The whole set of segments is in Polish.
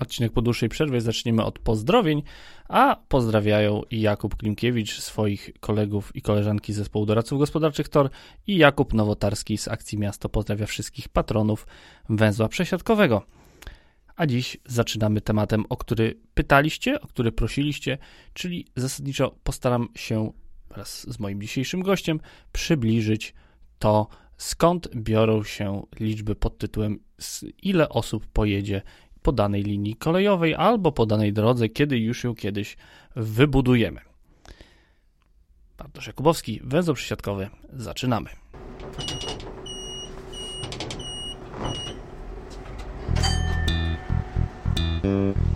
Odcinek po dłuższej przerwie zaczniemy od pozdrowień, a pozdrawiają Jakub Klimkiewicz, swoich kolegów i koleżanki z zespołu doradców gospodarczych TOR i Jakub Nowotarski z akcji Miasto pozdrawia wszystkich patronów węzła przesiadkowego. A dziś zaczynamy tematem, o który pytaliście, o który prosiliście, czyli zasadniczo postaram się wraz z moim dzisiejszym gościem przybliżyć to, skąd biorą się liczby pod tytułem ile osób pojedzie po danej linii kolejowej albo po danej drodze, kiedy już ją kiedyś wybudujemy. Bartosz Jakubowski, węzeł przysiadkowy, zaczynamy. A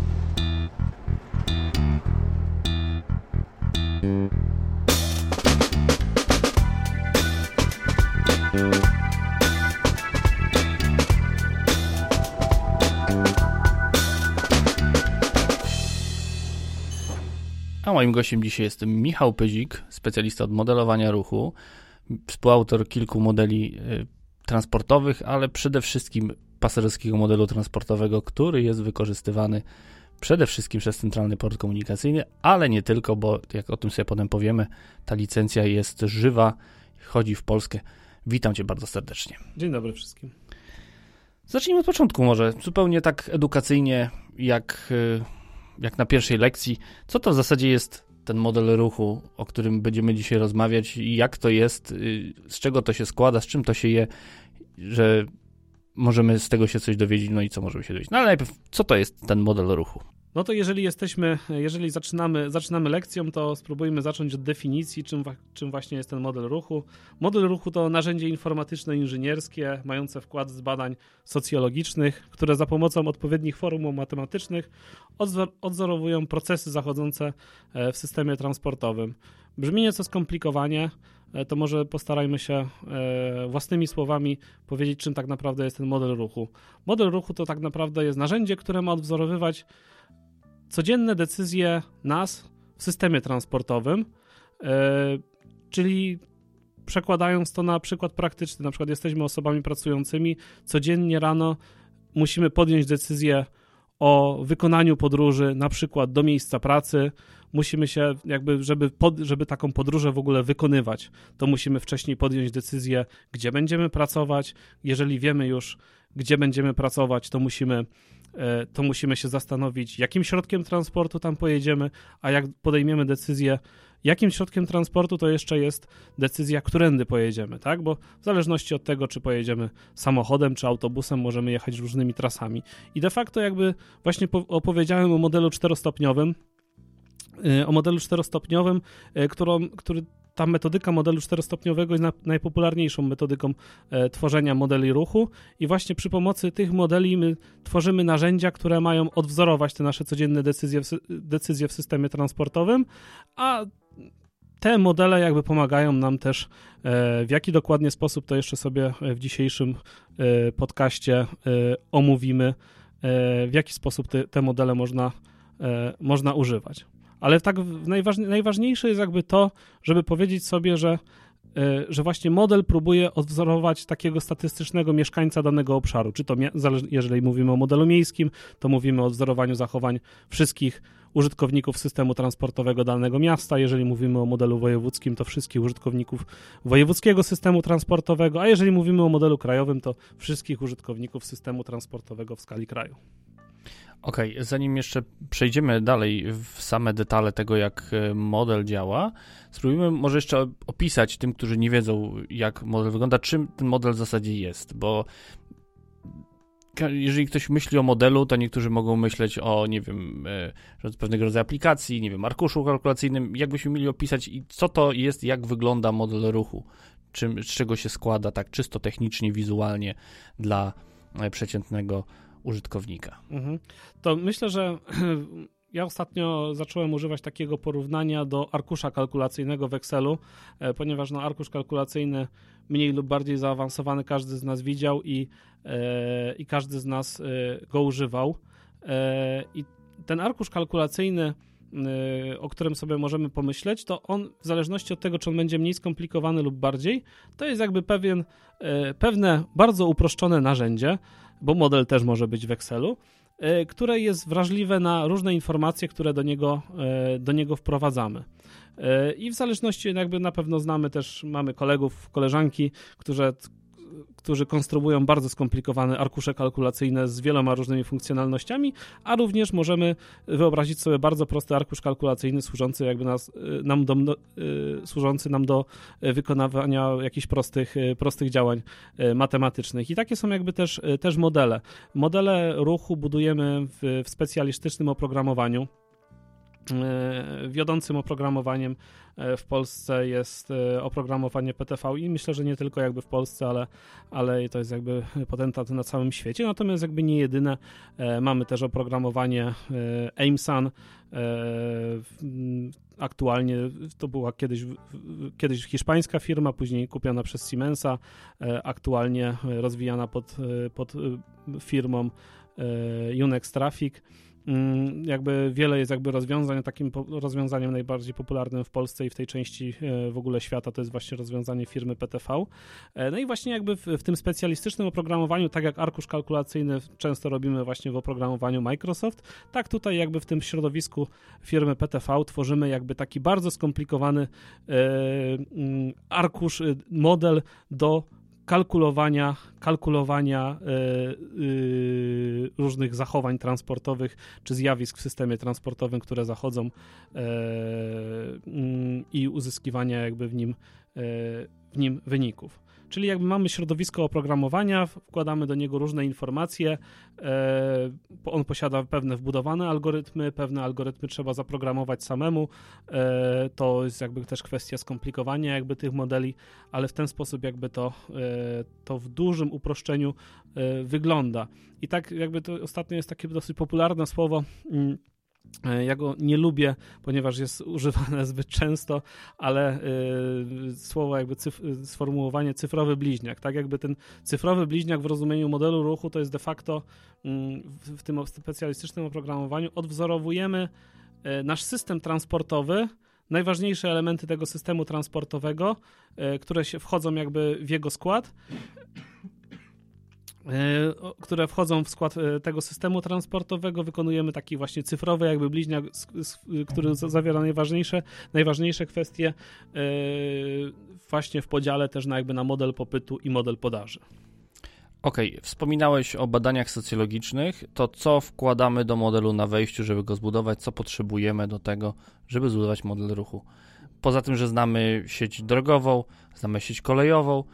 moim gościem dzisiaj jest Michał Pyzik, specjalista od modelowania ruchu, współautor kilku modeli y, transportowych, ale przede wszystkim pasażerskiego modelu transportowego, który jest wykorzystywany przede wszystkim przez Centralny Port Komunikacyjny, ale nie tylko, bo jak o tym sobie potem powiemy, ta licencja jest żywa, chodzi w Polskę. Witam Cię bardzo serdecznie. Dzień dobry wszystkim. Zacznijmy od początku może, zupełnie tak edukacyjnie, jak y, jak na pierwszej lekcji, co to w zasadzie jest ten model ruchu, o którym będziemy dzisiaj rozmawiać jak to jest, y, z czego to się składa, z czym to się je, że możemy z tego się coś dowiedzieć, no i co możemy się dowiedzieć. No ale najpierw, co to jest ten model ruchu? No to jeżeli jesteśmy, jeżeli zaczynamy, zaczynamy lekcją, to spróbujmy zacząć od definicji, czym, czym właśnie jest ten model ruchu. Model ruchu to narzędzie informatyczno-inżynierskie mające wkład z badań socjologicznych, które za pomocą odpowiednich formuł matematycznych odzorowują procesy zachodzące e, w systemie transportowym. Brzmi nieco skomplikowanie, e, to może postarajmy się e, własnymi słowami powiedzieć, czym tak naprawdę jest ten model ruchu. Model ruchu to tak naprawdę jest narzędzie, które ma odwzorowywać codzienne decyzje nas w systemie transportowym, e, czyli przekładając to na przykład praktyczny, na przykład jesteśmy osobami pracującymi, codziennie rano musimy podjąć decyzję o wykonaniu podróży, na przykład do miejsca pracy. Musimy się, jakby, żeby, pod, żeby taką podróżę w ogóle wykonywać, to musimy wcześniej podjąć decyzję, gdzie będziemy pracować. Jeżeli wiemy już, gdzie będziemy pracować, to musimy to musimy się zastanowić, jakim środkiem transportu tam pojedziemy, a jak podejmiemy decyzję, jakim środkiem transportu, to jeszcze jest decyzja, którędy pojedziemy, tak? Bo w zależności od tego, czy pojedziemy samochodem, czy autobusem, możemy jechać różnymi trasami. I de facto jakby właśnie opowiedziałem o modelu czterostopniowym, e, o modelu czterostopniowym, e, którą, który ta metodyka modelu czterostopniowego jest na, najpopularniejszą metodyką e, tworzenia modeli ruchu i właśnie przy pomocy tych modeli my tworzymy narzędzia, które mają odwzorować te nasze codzienne decyzje w, decyzje w systemie transportowym, a te modele jakby pomagają nam też, e, w jaki dokładnie sposób to jeszcze sobie w dzisiejszym e, podcaście omówimy, w jaki sposób te, te modele można, można używać. Ale tak najważniej, najważniejsze jest jakby to, żeby powiedzieć sobie, że, e, że właśnie model próbuje odwzorować takiego statystycznego mieszkańca danego obszaru. Czy to, jeżeli mówimy o modelu miejskim, to mówimy o odwzorowaniu zachowań wszystkich użytkowników systemu transportowego danego miasta. Jeżeli mówimy o modelu wojewódzkim, to wszystkich użytkowników wojewódzkiego systemu transportowego, a jeżeli mówimy o modelu krajowym, to wszystkich użytkowników systemu transportowego w skali kraju. Okej, okay, zanim jeszcze przejdziemy dalej w same detale tego, jak e, model działa, spróbujmy może jeszcze opisać tym, którzy nie wiedzą, jak model wygląda, czym ten model w zasadzie jest, bo jeżeli ktoś myśli o modelu, to niektórzy mogą myśleć o, nie wiem, e, pewnego rodzaju aplikacji, nie wiem, arkuszu kalkulacyjnym. Jakbyśmy mieli opisać, co to jest, jak wygląda model ruchu, czym, z czego się składa tak czysto technicznie, wizualnie dla e, przeciętnego użytkownika. Mhm. To myślę, że ja ostatnio zacząłem używać takiego porównania do arkusza kalkulacyjnego w Excelu, e, ponieważ no, arkusz kalkulacyjny mniej lub bardziej zaawansowany każdy z nas widział i, e, i każdy z nas e, go używał. I ten arkusz kalkulacyjny o którym sobie możemy pomyśleć, to on w zależności od tego, czy on będzie mniej skomplikowany lub bardziej, to jest jakby pewien, e, pewne bardzo uproszczone narzędzie, bo model też może być w Excelu, które jest wrażliwe na różne informacje, które do niego, do niego wprowadzamy. I w zależności, jakby na pewno znamy też, mamy kolegów, koleżanki, którzy którzy konstruują bardzo skomplikowane arkusze kalkulacyjne z wieloma różnymi funkcjonalnościami, a również możemy wyobrazić sobie bardzo prosty arkusz kalkulacyjny służący jakby nas, y, nam do, y, służący nam do wykonywania jakichś prostych, y, prostych działań matematycznych. I takie są jakby też, też modele. Modele ruchu budujemy w, w specjalistycznym oprogramowaniu. E, wiodącym oprogramowaniem e, w Polsce jest e, oprogramowanie PTV i myślę, że nie tylko jakby w Polsce, ale, ale to jest jakby potentat na całym świecie. Natomiast jakby nie jedyne. Mamy też oprogramowanie AIMSAN. Aktualnie to była kiedyś, kiedyś hiszpańska firma, później kupiona przez Siemensa, aktualnie rozwijana pod, pod firmą Unex Traffic. Mm, jakby wiele jest jakby rozwiązań, takim rozwiązaniem najbardziej popularnym w Polsce i w tej części e, w ogóle świata to jest właśnie rozwiązanie firmy PTV. E, no i właśnie jakby w, w tym specjalistycznym oprogramowaniu, tak jak arkusz kalkulacyjny często robimy właśnie w oprogramowaniu Microsoft, tak tutaj jakby w tym środowisku firmy PTV tworzymy jakby taki bardzo skomplikowany e, mm, arkusz, model do kalkulowania, kalkulowania y, y, różnych zachowań transportowych czy zjawisk w systemie transportowym, które zachodzą y, i uzyskiwania jakby w nim, w nim wyników. Czyli jakby mamy środowisko oprogramowania, wkładamy do niego różne informacje, e, on posiada pewne wbudowane algorytmy, pewne algorytmy trzeba zaprogramować samemu, e, to jest jakby też kwestia skomplikowania jakby tych modeli, ale w ten sposób jakby to, e, to w dużym uproszczeniu wygląda. I tak jakby to ostatnio jest takie dosyć popularne słowo, mm, ja go nie lubię, ponieważ jest używane zbyt często, ale y, słowo jakby cyf sformułowanie cyfrowy bliźniak, tak? Jakby ten cyfrowy bliźniak w rozumieniu modelu ruchu to jest de facto y, w, tym specjalistycznym oprogramowaniu odwzorowujemy y, nasz system transportowy, najważniejsze elementy tego systemu transportowego, które się wchodzą jakby w jego skład. E, które wchodzą w skład e, tego systemu transportowego. Wykonujemy taki właśnie cyfrowy jakby bliźniak, który zawiera najważniejsze, najważniejsze kwestie e, właśnie w podziale też na jakby na model popytu i model podaży. Okej, okay. wspominałeś o badaniach socjologicznych. To co wkładamy do modelu na wejściu, żeby go zbudować? Co potrzebujemy do tego, żeby zbudować model ruchu? Poza tym, że znamy sieć drogową, znamy sieć kolejową,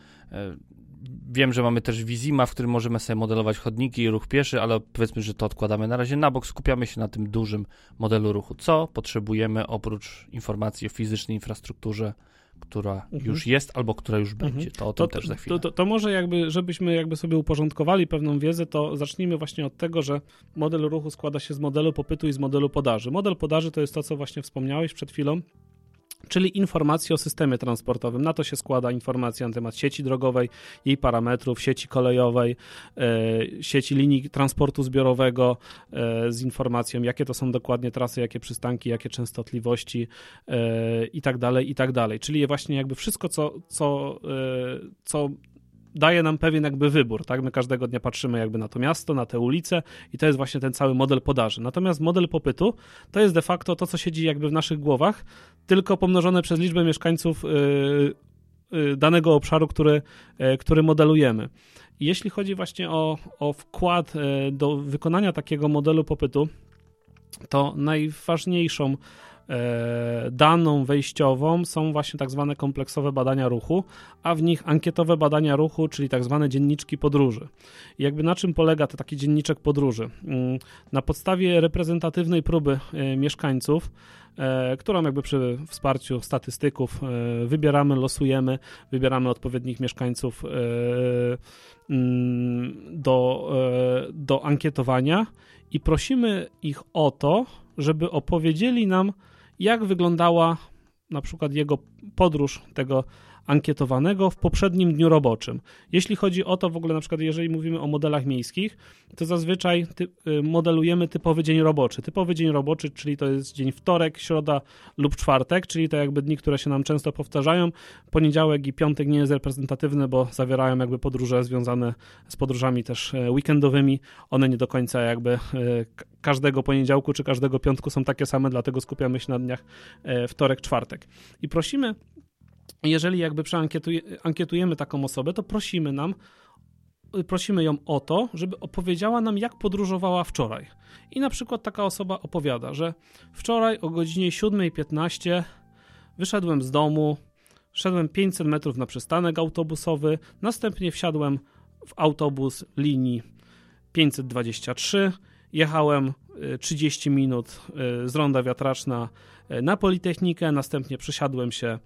Wiem, że mamy też Vizima, w którym możemy sobie modelować chodniki i ruch pieszy, ale powiedzmy, że to odkładamy na razie na bok, skupiamy się na tym dużym modelu ruchu. Co potrzebujemy oprócz informacji o fizycznej infrastrukturze, która mhm. już jest albo która już mhm. będzie. To o tym to, też za chwilę. To, to, to, może jakby, żebyśmy jakby sobie uporządkowali pewną wiedzę, to zacznijmy właśnie od tego, że model ruchu składa się z modelu popytu i z modelu podaży. Model podaży to jest to, co właśnie wspomniałeś przed chwilą, czyli informacje o systemie transportowym. Na to się składa informacja na temat sieci drogowej, jej parametrów, sieci kolejowej, e, sieci linii transportu zbiorowego e, z informacją, jakie to są dokładnie trasy, jakie przystanki, jakie częstotliwości e, i tak dalej, i tak dalej. Czyli właśnie jakby wszystko, co, co, co daje nam pewien jakby wybór, tak? My każdego dnia patrzymy jakby na to miasto, na te ulice i to jest właśnie ten cały model podaży. Natomiast model popytu to jest de facto to, co siedzi jakby w naszych głowach, tylko pomnożone przez liczbę mieszkańców yy, yy, danego obszaru, który, który modelujemy. Jeśli chodzi właśnie o, o wkład y, do wykonania takiego modelu popytu, to najważniejszą daną wejściową są właśnie tak zwane kompleksowe badania ruchu, a w nich ankietowe badania ruchu, czyli tak zwane dzienniczki podróży. I jakby na czym polega to taki dzienniczek podróży? Mm, na podstawie reprezentatywnej próby e, mieszkańców, e, którą jakby przy wsparciu statystyków wybieramy, losujemy, wybieramy odpowiednich mieszkańców mm, do, do ankietowania i prosimy ich o to, żeby opowiedzieli nam jak wyglądała na przykład jego podróż tego ankietowanego w poprzednim dniu roboczym. Jeśli chodzi o to w ogóle, na przykład jeżeli mówimy o modelach miejskich, to zazwyczaj ty, y, modelujemy typowy dzień roboczy. Typowy dzień roboczy, czyli to jest dzień wtorek, środa lub czwartek, czyli to jakby dni, które się nam często powtarzają. Poniedziałek i piątek nie jest reprezentatywny, bo zawierają jakby podróże związane z podróżami też e, weekendowymi. One nie do końca jakby e, każdego poniedziałku czy każdego piątku są takie same, dlatego skupiamy się na dniach e, wtorek, czwartek. I prosimy jeżeli jakby przeankietujemy taką osobę, to prosimy nam, prosimy ją o to, żeby opowiedziała nam, jak podróżowała wczoraj. I na przykład taka osoba opowiada, że wczoraj o godzinie 7.15 wyszedłem z domu, szedłem 500 metrów na przystanek autobusowy, następnie wsiadłem w autobus linii 523, jechałem 30 y, minut y, z ronda wiatraczna y, na Politechnikę, następnie przesiadłem się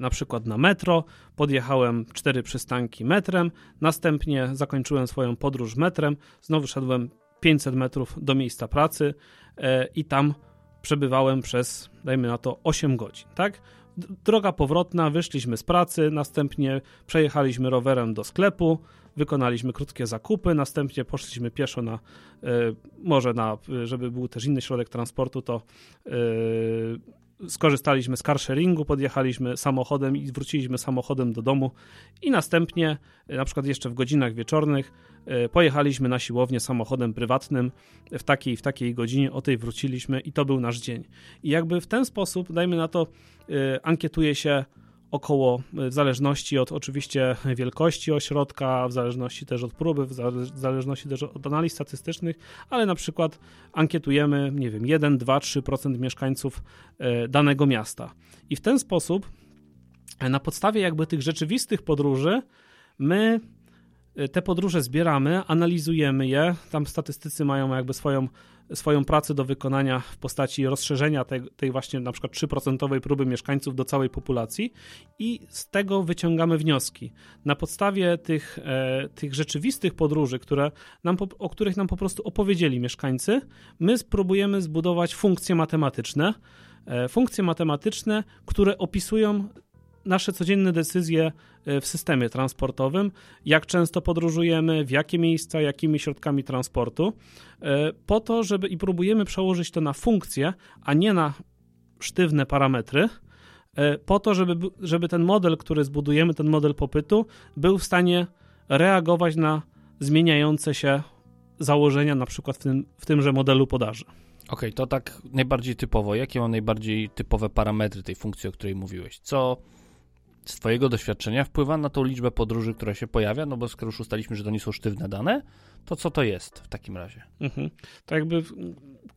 na przykład na metro, podjechałem cztery przystanki metrem, następnie zakończyłem swoją podróż metrem, znowu szedłem 500 metrów do miejsca pracy e, i tam przebywałem przez, dajmy na to, 8 godzin, tak? Droga powrotna, wyszliśmy z pracy, następnie przejechaliśmy rowerem do sklepu, wykonaliśmy krótkie zakupy, następnie poszliśmy pieszo na, może na, żeby był też inny środek transportu, to skorzystaliśmy z carsharingu, podjechaliśmy samochodem i wróciliśmy samochodem do domu i następnie, e, na przykład jeszcze w godzinach wieczornych, e, pojechaliśmy na siłownię samochodem prywatnym w takiej w takiej godzinie, o tej wróciliśmy i to był nasz dzień. I jakby w ten sposób, dajmy na to, e, ankietuje się około, w zależności od oczywiście wielkości ośrodka, w zależności też od próby, w zależności też od analiz statystycznych, ale na przykład ankietujemy, nie wiem, 1, 2, 3% mieszkańców e, danego miasta. I w ten sposób, e, na podstawie jakby tych rzeczywistych podróży, my e, te podróże zbieramy, analizujemy je. Tam statystycy mają jakby swoją swoją pracę do wykonania w postaci rozszerzenia tej, tej właśnie na przykład 3% próby mieszkańców do całej populacji i z tego wyciągamy wnioski. Na podstawie tych, e, tych rzeczywistych podróży, które nam, o których nam po prostu opowiedzieli mieszkańcy, my spróbujemy zbudować funkcje matematyczne, e, funkcje matematyczne, które opisują nasze codzienne decyzje e, w systemie transportowym, jak często podróżujemy, w jakie miejsca, jakimi środkami transportu, e, po to, żeby i próbujemy przełożyć to na funkcje, a nie na sztywne parametry, e, po to, żeby, żeby ten model, który zbudujemy, ten model popytu, był w stanie reagować na zmieniające się założenia, na przykład w, tym, w tymże modelu podaży. Okej, okay, to tak najbardziej typowo. Jakie są najbardziej typowe parametry tej funkcji, o której mówiłeś? Co z Twojego doświadczenia wpływa na tą liczbę podróży, która się pojawia? No bo skoro już ustaliśmy, że to nie są sztywne dane, to co to jest w takim razie? Mhm. To jakby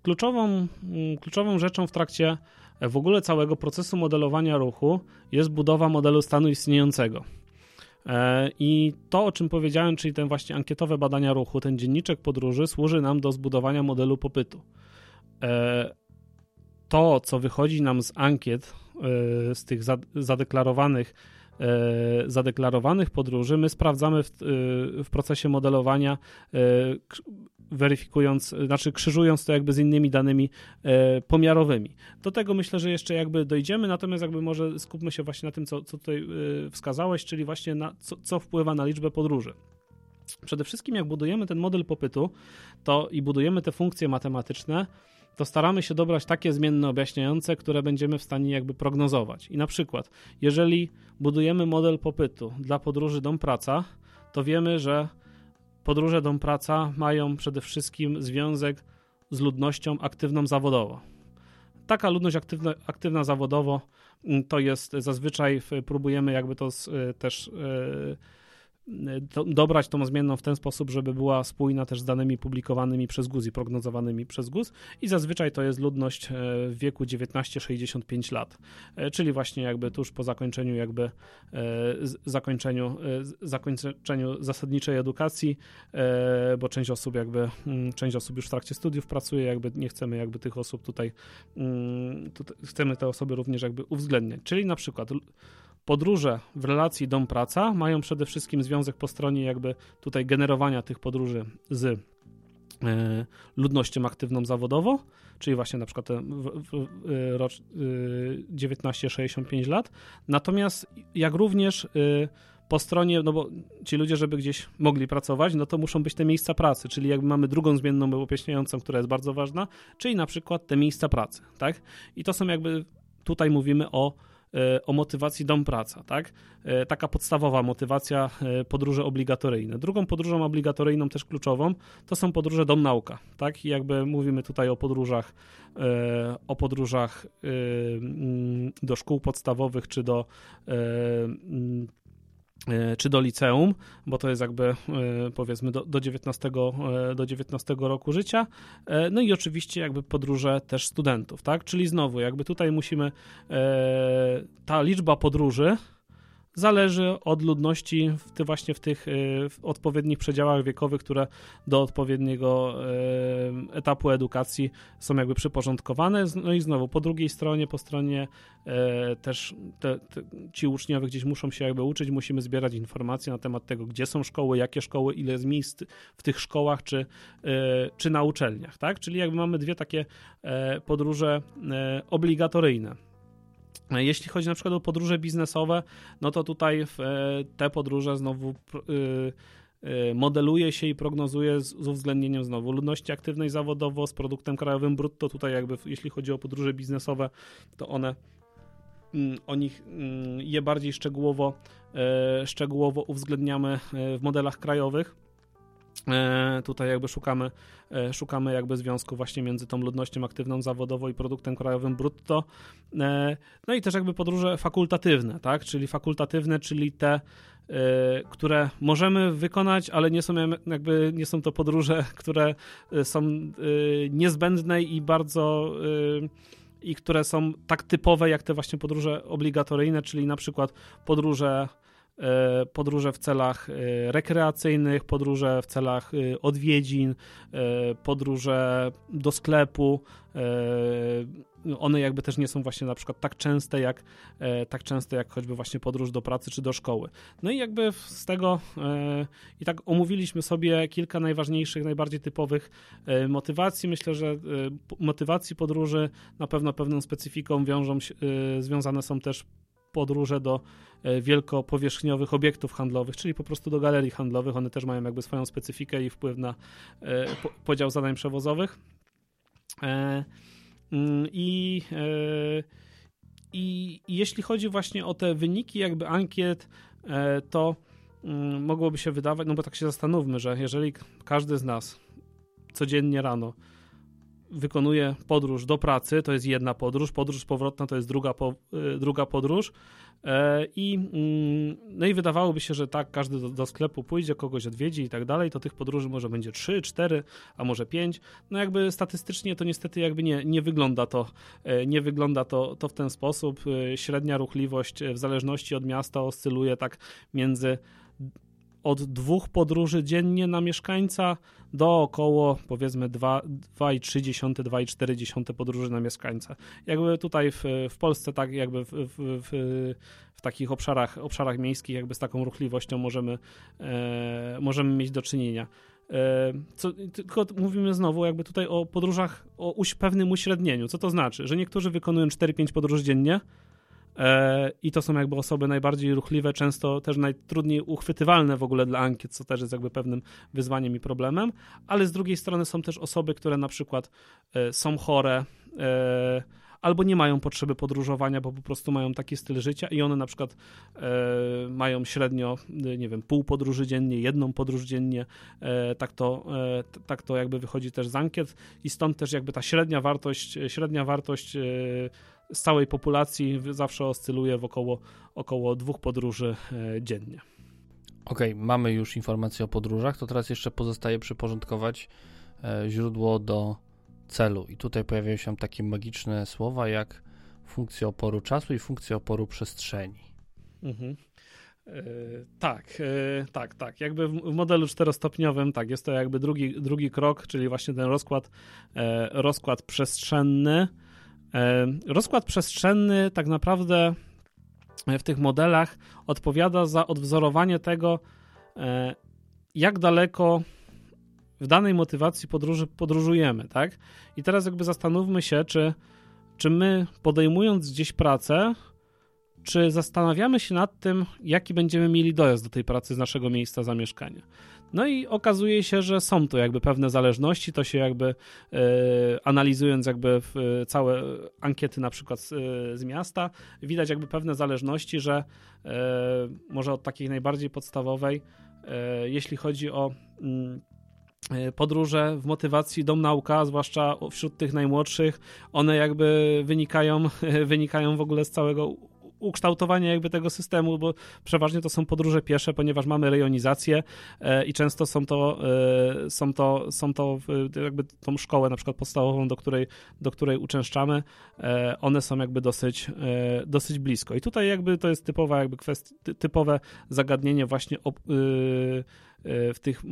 kluczową, mm, kluczową rzeczą w trakcie e, w ogóle całego procesu modelowania ruchu jest budowa modelu stanu istniejącego. E, I to, o czym powiedziałem, czyli ten właśnie ankietowe badania ruchu, ten dzienniczek podróży, służy nam do zbudowania modelu popytu. To, co wychodzi nam z ankiet, e, z tych zadeklarowanych e, zadeklarowanych podróży, my sprawdzamy w, e, w procesie modelowania, weryfikując, znaczy krzyżując to jakby z innymi danymi pomiarowymi. Do tego myślę, że jeszcze jakby dojdziemy, natomiast jakby może skupmy się właśnie na tym, co, co tutaj wskazałeś, czyli właśnie na co, co wpływa na liczbę podróży. Przede wszystkim jak budujemy ten model popytu, to i budujemy te funkcje matematyczne, to staramy się dobrać takie zmienne objaśniające, które będziemy w stanie jakby prognozować. I na przykład, jeżeli budujemy model popytu dla podróży dom-praca, to wiemy, że podróże dom-praca mają przede wszystkim związek z ludnością aktywną zawodowo. Taka ludność aktywna, aktywna zawodowo mm, to jest zazwyczaj, próbujemy jakby to też yy, dobrać tą zmienną w ten sposób, żeby była spójna też z danymi publikowanymi przez GUS i prognozowanymi przez GUS. I zazwyczaj to jest ludność e, w wieku 19-65 lat, e, czyli właśnie jakby tuż po zakończeniu jakby e, zakończeniu, zakończeniu zasadniczej edukacji, bo część osób jakby, mm, część osób już w trakcie studiów pracuje, jakby nie chcemy jakby tych osób tutaj, mm, tutaj chcemy te osoby również jakby uwzględniać, czyli na przykład podróże w relacji dom-praca mają przede wszystkim związek po stronie jakby tutaj generowania tych podróży z ludnością aktywną zawodowo, czyli właśnie na przykład rocz 19-65 lat. Natomiast jak również po stronie, no bo ci ludzie, żeby gdzieś mogli pracować, no to muszą być te miejsca pracy, czyli jakby mamy drugą zmienną objaśniającą, która jest bardzo ważna, czyli na przykład te miejsca pracy, tak? I to są jakby, tutaj mówimy o e, o motywacji dom praca, tak? E, taka podstawowa motywacja e, podróże obligatoryjne. Drugą podróżą obligatoryjną, też kluczową, to są podróże dom nauka, tak? I jakby mówimy tutaj o podróżach, o podróżach mm, do szkół podstawowych, czy do mm, E, czy do liceum, bo to jest jakby e, powiedzmy do, do, 19, e, do 19 roku życia. No i oczywiście jakby podróże też studentów, tak? Czyli znowu jakby tutaj musimy ta liczba podróży zależy od ludności w ty, właśnie w tych y, w odpowiednich przedziałach wiekowych, które do odpowiedniego y, etapu edukacji są jakby przyporządkowane. No i znowu po drugiej stronie, po stronie y, też te, te, ci uczniowie gdzieś muszą się jakby uczyć, musimy zbierać informacje na temat tego, gdzie są szkoły, jakie szkoły, ile jest miejsc w tych szkołach czy, czy na uczelniach, tak? Czyli jakby mamy dwie takie podróże obligatoryjne jeśli chodzi na przykład o podróże biznesowe, no to tutaj e, te podróże znowu e, e, modeluje się i prognozuje z, z uwzględnieniem znowu ludności aktywnej zawodowo z produktem krajowym brutto. Tutaj jakby jeśli chodzi o podróże biznesowe, to one mm, o nich mm, je bardziej szczegółowo, szczegółowo uwzględniamy w modelach krajowych. E, tutaj jakby szukamy, e, szukamy jakby związku właśnie między tą ludnością aktywną zawodowo i produktem krajowym brutto. E, no i też jakby podróże fakultatywne, tak? Czyli fakultatywne, czyli te, które możemy wykonać, ale nie są jakby nie są to podróże, które są niezbędne i bardzo i które są tak typowe jak te właśnie podróże obligatoryjne, czyli na przykład podróże podróże w celach e, rekreacyjnych, podróże w celach e, odwiedzin, podróże do sklepu. One jakby też nie są właśnie na przykład tak częste jak tak częste jak choćby właśnie podróż do pracy czy do szkoły. No i jakby z tego i tak omówiliśmy sobie kilka najważniejszych, najbardziej typowych motywacji. Myślę, że motywacji podróży na pewno pewną specyfiką wiążą związane są też podróże do e, wielkopowierzchniowych obiektów handlowych, czyli po prostu do galerii handlowych. One też mają jakby swoją specyfikę i wpływ na e, podział zadań przewozowych. E, mm, I, i, jeśli chodzi właśnie o te wyniki jakby ankiet, to mm, mogłoby się wydawać, no bo tak się zastanówmy, że jeżeli każdy z nas codziennie rano wykonuje podróż do pracy, to jest jedna podróż, podróż powrotna to jest druga, po, y, druga podróż. E, I, mm, no i wydawałoby się, że tak, każdy do, do, sklepu pójdzie, kogoś odwiedzi i tak dalej, to tych podróży może będzie 3, 4, a może 5. No jakby statystycznie to niestety jakby nie, nie wygląda to, e, nie wygląda to, to w ten sposób. E, średnia ruchliwość w zależności od miasta oscyluje tak między od dwóch podróży dziennie na mieszkańca do około powiedzmy 2,3-2,4 podróży na mieszkańca. Jakby tutaj w, w Polsce tak jakby w, w, w, takich obszarach, obszarach miejskich jakby z taką ruchliwością możemy, e, możemy mieć do czynienia. E, co, tylko mówimy znowu jakby tutaj o podróżach o uś, pewnym uśrednieniu. Co to znaczy? Że niektórzy wykonują 4-5 podróży dziennie, I to są jakby osoby najbardziej ruchliwe, często też najtrudniej uchwytywalne w ogóle dla ankiet, co też jest jakby pewnym wyzwaniem i problemem, ale z drugiej strony są też osoby, które na przykład e, są chore, e, albo nie mają potrzeby podróżowania, bo po prostu mają taki styl życia i one na przykład e, mają średnio, nie wiem, pół podróży dziennie, jedną podróż dziennie, e, tak, to, e, tak to jakby wychodzi też z ankiet. I stąd też jakby ta średnia wartość, średnia wartość z całej populacji zawsze oscyluje w około, około dwóch podróży e, dziennie. Okej, okay, mamy już informacje o podróżach, to teraz jeszcze pozostaje przyporządkować e, źródło do celu. I tutaj pojawiają się takie magiczne słowa jak funkcja oporu czasu i funkcja oporu przestrzeni. Mhm. E, tak, tak, tak. Jakby w modelu czterostopniowym, tak, jest to jakby drugi, drugi krok, czyli właśnie ten rozkład, rozkład przestrzenny, rozkład przestrzenny tak naprawdę w tych modelach odpowiada za odwzorowanie tego, e, jak daleko w danej motywacji podróży podróżujemy, tak? I teraz jakby zastanówmy się, czy, czy my podejmując gdzieś pracę, czy zastanawiamy się nad tym, jaki będziemy mieli dojazd do tej pracy z naszego miejsca zamieszkania. No i okazuje się, że są tu jakby pewne zależności, to się jakby e, analizując jakby całe ankiety na przykład z, z, miasta, widać jakby pewne zależności, że e, może od takiej najbardziej podstawowej, e, jeśli chodzi o mm, e, podróże w motywacji dom nauka, zwłaszcza wśród tych najmłodszych, one jakby wynikają, wynikają w ogóle z całego ukształtowanie jakby tego systemu, bo przeważnie to są podróże piesze, ponieważ mamy rejonizację e, i często są to, e, są to, są to jakby tą szkołę na przykład podstawową, do której, do której uczęszczamy, e, one są jakby dosyć, dosyć blisko. I tutaj jakby to jest typowa jakby kwestia, typowe zagadnienie właśnie o, w, tych,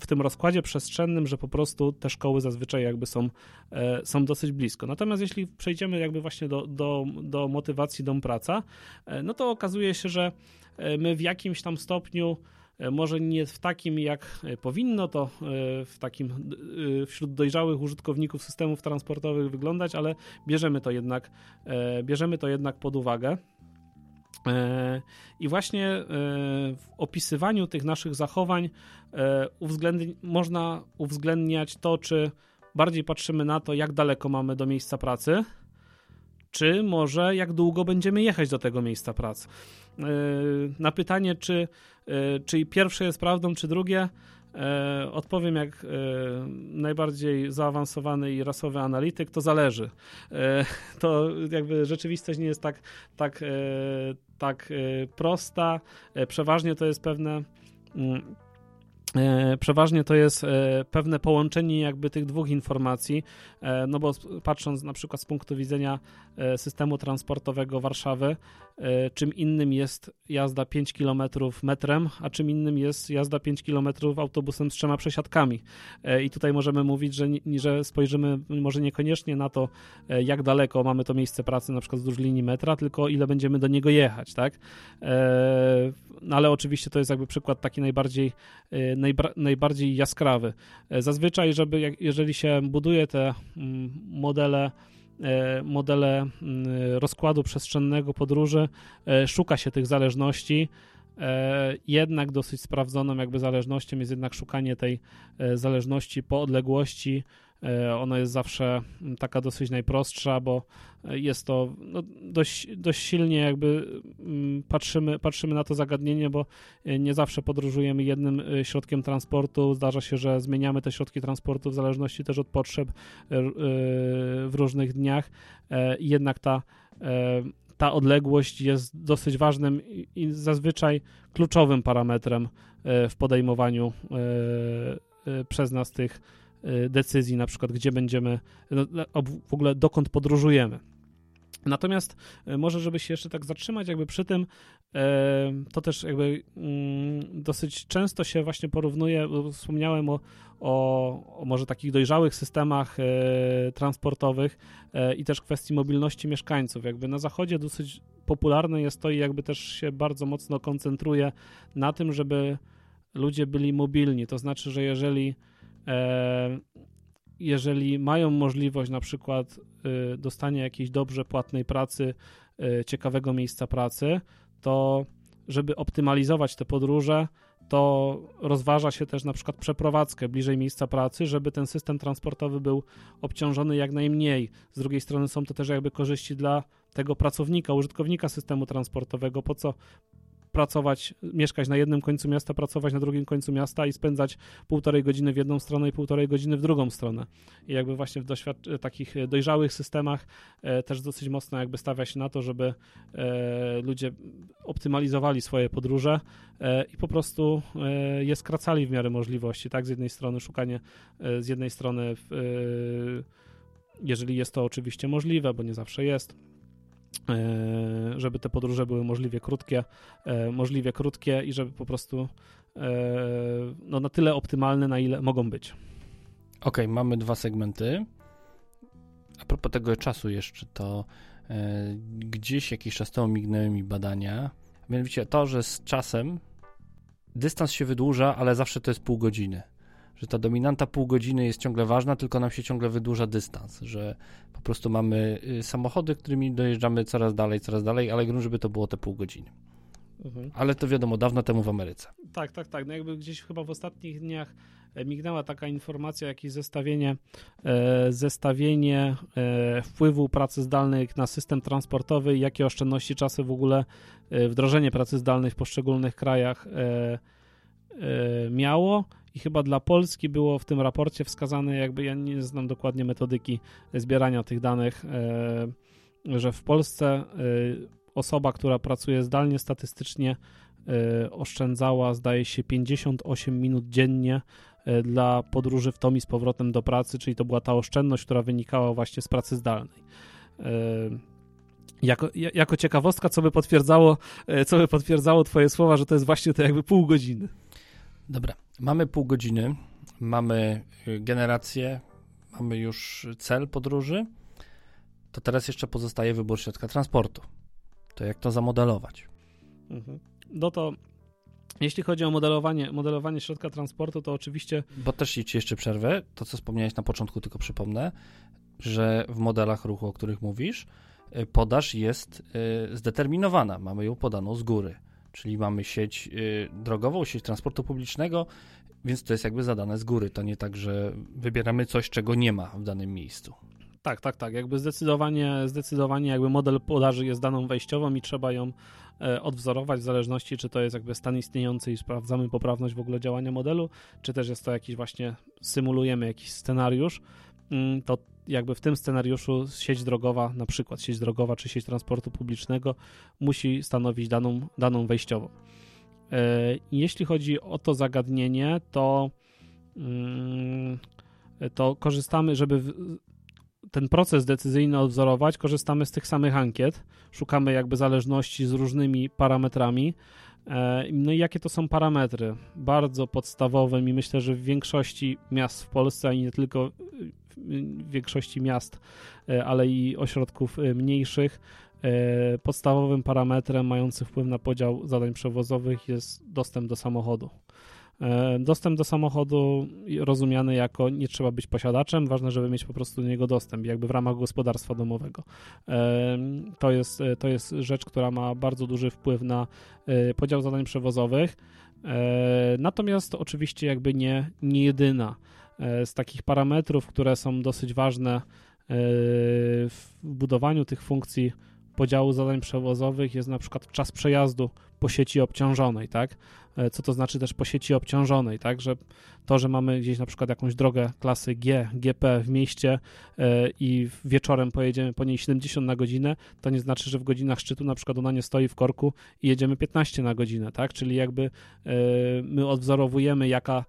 w tym rozkładzie przestrzennym, że po prostu te szkoły zazwyczaj jakby są, e, są dosyć blisko. Natomiast jeśli przejdziemy jakby właśnie do, do, do motywacji dom praca, e, no to okazuje się, że e, my w jakimś tam stopniu może nie w takim jak powinno to w takim wśród dojrzałych użytkowników systemów transportowych wyglądać, ale bierzemy to jednak bierzemy to jednak pod uwagę. E, I właśnie e, w opisywaniu tych naszych zachowań e, uwzględni można uwzględniać to, czy bardziej patrzymy na to, jak daleko mamy do miejsca pracy, czy może jak długo będziemy jechać do tego miejsca pracy. Na pytanie, czy, czy pierwsze jest prawdą, czy drugie, odpowiem jak najbardziej zaawansowany i rasowy analityk, to zależy. To jakby rzeczywistość nie jest tak, tak, tak e, prosta. E, przeważnie to jest pewne. Mm, przeważnie to jest pewne połączenie jakby tych dwóch informacji, no bo patrząc na przykład z punktu widzenia systemu transportowego Warszawy, E, czym innym jest jazda 5 km metrem, a czym innym jest jazda 5 km autobusem z trzema przesiadkami. E, I tutaj możemy mówić, że, że spojrzymy może niekoniecznie na to, e, jak daleko mamy to miejsce pracy, na przykład wzdłuż linii metra, tylko ile będziemy do niego jechać, tak? No ale oczywiście to jest jakby przykład taki najbardziej, najbardziej jaskrawy. Zazwyczaj, żeby, jeżeli się buduje te mm, modele E, modele mm, rozkładu przestrzennego podróży, e, szuka się tych zależności. E, jednak dosyć sprawdzoną jakby zależnością jest jednak szukanie tej zależności po odległości E, ona jest zawsze taka dosyć najprostsza, bo jest to no, dość, dość silnie jakby mm, patrzymy, patrzymy na to zagadnienie, bo nie zawsze podróżujemy jednym e, środkiem transportu. Zdarza się, że zmieniamy te środki transportu w zależności też od potrzeb e, w różnych dniach. Jednak ta ta odległość jest dosyć ważnym i zazwyczaj kluczowym parametrem w podejmowaniu przez nas tych decyzji, na przykład gdzie będziemy, no, w ogóle dokąd podróżujemy. Natomiast y, może, żeby się jeszcze tak zatrzymać jakby przy tym, y, to też jakby mm, dosyć często się właśnie porównuje, wspomniałem o, o, o może takich dojrzałych systemach transportowych i też kwestii mobilności mieszkańców. Jakby na zachodzie dosyć popularne jest to i jakby też się bardzo mocno koncentruje na tym, żeby ludzie byli mobilni. To znaczy, że jeżeli jeżeli mają możliwość na przykład y, dostania jakiejś dobrze płatnej pracy, y, ciekawego miejsca pracy, to żeby optymalizować te podróże, to rozważa się też na przykład przeprowadzkę bliżej miejsca pracy, żeby ten system transportowy był obciążony jak najmniej. Z drugiej strony są to też jakby korzyści dla tego pracownika, użytkownika systemu transportowego. Po co pracować, mieszkać na jednym końcu miasta, pracować na drugim końcu miasta i spędzać półtorej godziny w jedną stronę i półtorej godziny w drugą stronę. I jakby właśnie w doświad- takich dojrzałych systemach e, też dosyć mocno jakby stawia się na to, żeby e, ludzie optymalizowali swoje podróże e, i po prostu e, je skracali w miarę możliwości, tak? Z jednej strony szukanie, e, z jednej strony e, jeżeli jest to oczywiście możliwe, bo nie zawsze jest, E, żeby te podróże były możliwie krótkie, e, możliwie krótkie i żeby po prostu e, no, na tyle optymalne, na ile mogą być. Ok, mamy dwa segmenty. A propos tego czasu jeszcze, to gdzieś jakiś czas temu mignęły mi badania. Mianowicie to, że z czasem dystans się wydłuża, ale zawsze to jest pół godziny że ta dominanta pół godziny jest ciągle ważna, tylko nam się ciągle wydłuża dystans, że po prostu mamy y, samochody, którymi dojeżdżamy coraz dalej, coraz dalej, ale grunt, żeby to było te pół godziny. Mhm. Ale to wiadomo, dawno temu w Ameryce. Tak, tak, tak. No jakby gdzieś chyba w ostatnich dniach e, mignęła taka informacja, jakieś zestawienie, e, zestawienie e, wpływu pracy zdalnej na system transportowy, jakie oszczędności czasu w ogóle e, wdrożenie pracy zdalnej w poszczególnych krajach e, e, miało. I chyba dla Polski było w tym raporcie wskazane, jakby ja nie znam dokładnie metodyki zbierania tych danych, że w Polsce osoba, która pracuje zdalnie statystycznie y, oszczędzała, zdaje się, 58 minut dziennie dla podróży w tom i z powrotem do pracy, czyli to była ta oszczędność, która wynikała właśnie z pracy zdalnej. Jako, jako ciekawostka, co by potwierdzało, co by potwierdzało twoje słowa, że to jest właśnie to jakby pół godziny. Dobra, mamy pół godziny, mamy generację, mamy już cel podróży, to teraz jeszcze pozostaje wybór środka transportu to jak to zamodelować? Mhm. No to jeśli chodzi o modelowanie, modelowanie środka transportu, to oczywiście. Bo też ci jeszcze przerwę, to co wspomniałeś na początku, tylko przypomnę, że w modelach ruchu, o których mówisz, y, podaż jest y, zdeterminowana. Mamy ją podaną z góry. Czyli mamy sieć y, drogową, sieć transportu publicznego, więc to jest jakby zadane z góry. To nie tak, że wybieramy coś, czego nie ma w danym miejscu. Tak, tak, tak. Jakby zdecydowanie, zdecydowanie jakby model podaży jest daną wejściową i trzeba ją e, odwzorować w zależności, czy to jest jakby stan istniejący i sprawdzamy poprawność w ogóle działania modelu, czy też jest to jakiś właśnie, symulujemy jakiś scenariusz, mm, to jakby w tym scenariuszu sieć drogowa, na przykład sieć drogowa czy sieć transportu publicznego musi stanowić daną, daną wejściową. E, jeśli chodzi o to zagadnienie, to mm, to korzystamy, żeby ten proces decyzyjny odwzorować, korzystamy z tych samych ankiet, szukamy jakby zależności z różnymi parametrami. E, no i jakie to są parametry? Bardzo podstawowym i myślę, że w większości miast w Polsce, a nie tylko większości miast, e, ale i ośrodków e, mniejszych, podstawowym parametrem mającym wpływ na podział zadań przewozowych jest dostęp do samochodu. E, dostęp do samochodu rozumiany jako nie trzeba być posiadaczem, ważne, żeby mieć po prostu do niego dostęp, jakby w ramach gospodarstwa domowego. E, to jest, to jest rzecz, która ma bardzo duży wpływ na e, podział zadań przewozowych. Natomiast oczywiście jakby nie, nie jedyna. Z takich parametrów, które są dosyć ważne w budowaniu tych funkcji podziału zadań przewozowych jest na przykład czas przejazdu po sieci obciążonej, tak? E, co to znaczy też po sieci obciążonej, tak? Że to, że mamy gdzieś na przykład jakąś drogę klasy G, GP w mieście e, i wieczorem pojedziemy po niej 70 na godzinę, to nie znaczy, że w godzinach szczytu na przykład ona nie stoi w korku i jedziemy 15 na godzinę, tak? Czyli jakby e, my odwzorowujemy, jaka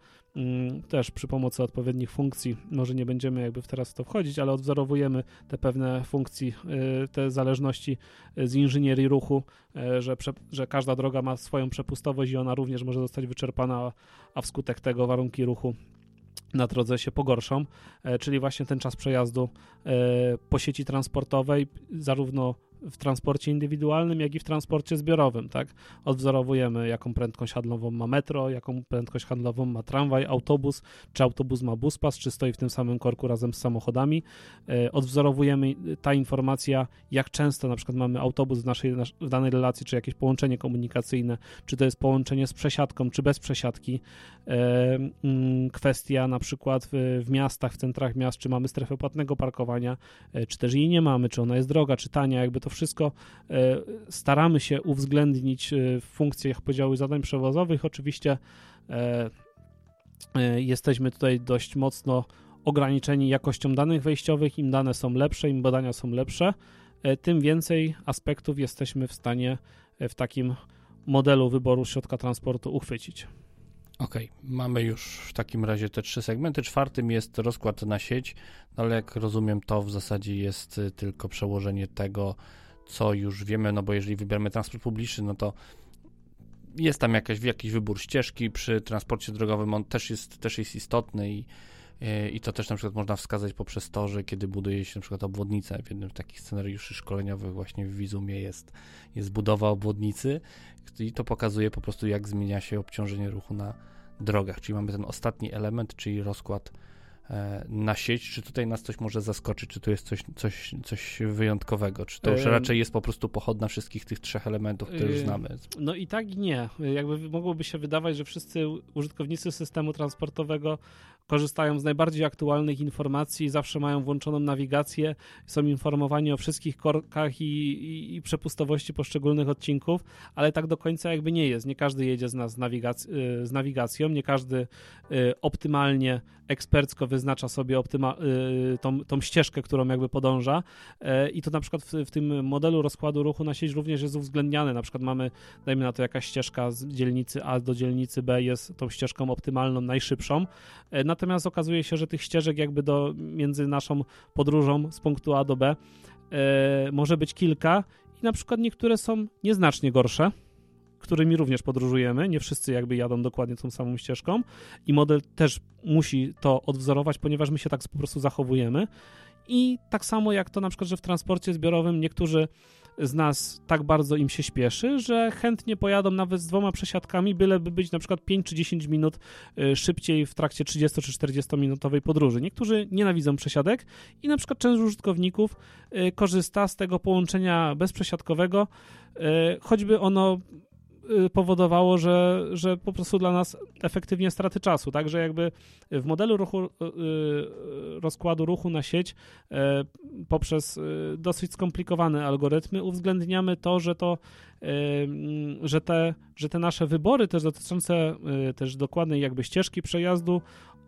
też przy pomocy odpowiednich funkcji, może nie będziemy jakby teraz w to wchodzić, ale odwzorowujemy te pewne funkcje, y, te zależności y, z inżynierii ruchu, y, że, że każda droga ma swoją przepustowość i ona również może zostać wyczerpana, a wskutek tego warunki ruchu na drodze się pogorszą, czyli właśnie ten czas przejazdu po sieci transportowej, zarówno w transporcie indywidualnym, jak i w transporcie zbiorowym, tak? Odwzorowujemy, jaką prędkość handlową ma metro, jaką prędkość handlową ma tramwaj, autobus, czy autobus ma buspas, czy stoi w tym samym korku razem z samochodami. E, odwzorowujemy ta informacja, jak często na przykład mamy autobus w, naszej, w danej relacji, czy jakieś połączenie komunikacyjne, czy to jest połączenie z przesiadką, czy bez przesiadki. E, mm, kwestia na przykład w, w miastach, w centrach miast, czy mamy strefę płatnego parkowania, e, czy też jej nie mamy, czy ona jest droga, czy tania, jakby to wszystko e, staramy się uwzględnić e, w funkcjach podziału zadań przewozowych. Oczywiście e, jesteśmy tutaj dość mocno ograniczeni jakością danych wejściowych. Im dane są lepsze, im badania są lepsze, tym więcej aspektów jesteśmy w stanie w takim modelu wyboru środka transportu uchwycić. Okej, okay. mamy już w takim razie te trzy segmenty. Czwartym jest rozkład na sieć, no ale jak rozumiem, to w zasadzie jest tylko przełożenie tego, co już wiemy, no bo jeżeli wybieramy transport publiczny, no to jest tam jakaś, jakiś wybór ścieżki przy transporcie drogowym, on też jest, też jest istotny i, i to też na przykład można wskazać poprzez to, że kiedy buduje się na przykład obwodnicę, w jednym z takich scenariuszy szkoleniowych właśnie w Wizumie jest, jest budowa obwodnicy i to pokazuje po prostu jak zmienia się obciążenie ruchu na, drogach, czyli mamy ten ostatni element, czyli rozkład e, na sieć, czy tutaj nas coś może zaskoczyć, czy tu jest coś, coś, coś wyjątkowego, czy to już raczej jest po prostu pochodna wszystkich tych trzech elementów, które już znamy? No i tak i nie. Jakby mogłoby się wydawać, że wszyscy użytkownicy systemu transportowego korzystają z najbardziej aktualnych informacji, zawsze mają włączoną nawigację, są informowani o wszystkich korkach i, i, i przepustowości poszczególnych odcinków, ale tak do końca jakby nie jest. Nie każdy jedzie z nas z, nawigac y, z nawigacją, nie każdy y, optymalnie, ekspercko wyznacza sobie y, tą, tą ścieżkę, którą jakby podąża i to na przykład w, w tym modelu rozkładu ruchu na sieć również jest uwzględniane. Na przykład mamy, dajmy na to jakaś ścieżka z dzielnicy A do dzielnicy B jest tą ścieżką optymalną, najszybszą, natomiast okazuje się, że tych ścieżek jakby do, między naszą podróżą z punktu A do B e, może być kilka i na przykład niektóre są nieznacznie gorsze, którymi również podróżujemy. Nie wszyscy jakby jadą dokładnie tą samą ścieżką i model też musi to odwzorować, ponieważ my się tak po prostu zachowujemy. I tak samo jak to na przykład, że w transporcie zbiorowym niektórzy z nas tak bardzo im się śpieszy, że chętnie pojadą nawet z dwoma przesiadkami, byleby być na przykład 5 czy 10 minut y, szybciej w trakcie 30 czy 40 minutowej podróży. Niektórzy nienawidzą przesiadek i na przykład część użytkowników y, korzysta z tego połączenia bezprzesiadkowego, y, choćby ono powodowało, że, że po prostu dla nas efektywnie straty czasu. Także jakby w modelu ruchu, y, y, rozkładu ruchu na sieć poprzez dosyć skomplikowane algorytmy uwzględniamy to, że to, że te, że te nasze wybory też dotyczące też dokładnej jakby ścieżki przejazdu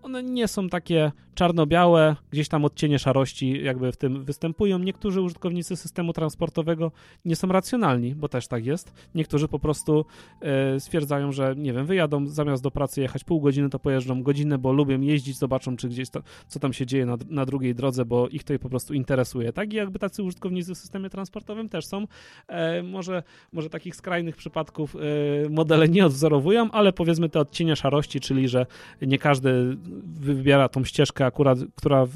one nie są takie czarno-białe, gdzieś tam odcienie szarości jakby w tym występują. Niektórzy użytkownicy systemu transportowego nie są racjonalni, bo też tak jest. Niektórzy po prostu e, stwierdzają, że nie wiem, wyjadą zamiast do pracy jechać pół godziny, to pojeżdżą godzinę, bo lubią jeździć, zobaczą, czy gdzieś to, co tam się dzieje na, na drugiej drodze, bo ich to po prostu interesuje. Tak i jakby tacy użytkownicy w systemie transportowym też są. E, może, może takich skrajnych przypadków e, modele nie odwzorowują, ale powiedzmy te odcienie szarości, czyli że nie każdy wybiera tą ścieżkę akurat, która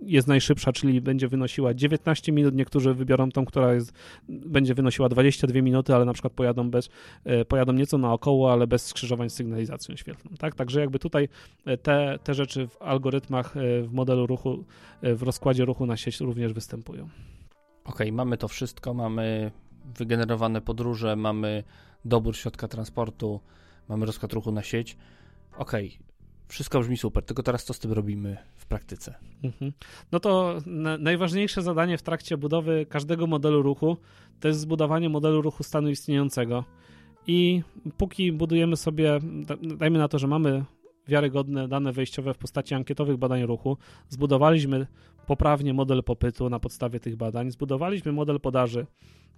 jest najszybsza, czyli będzie wynosiła 19 minut, niektórzy wybiorą tą, która jest, będzie wynosiła 22 minuty, ale na przykład pojadą bez, e, pojadą nieco naokoło, ale bez skrzyżowań z sygnalizacją świetlną, tak? Także jakby tutaj e, te, te rzeczy w algorytmach, e, w modelu ruchu, w rozkładzie ruchu na sieć również występują. Ok, mamy to wszystko, mamy wygenerowane podróże, mamy dobór środka transportu, mamy rozkład ruchu na sieć. Ok, wszystko brzmi super, tylko teraz co z tym robimy w praktyce? Mhm. No to na, najważniejsze zadanie w trakcie budowy każdego modelu ruchu to jest zbudowanie modelu ruchu stanu istniejącego. I póki budujemy sobie, dajmy na to, że mamy wiarygodne dane wejściowe w postaci ankietowych badań ruchu, zbudowaliśmy poprawnie model popytu na podstawie tych badań, zbudowaliśmy model podaży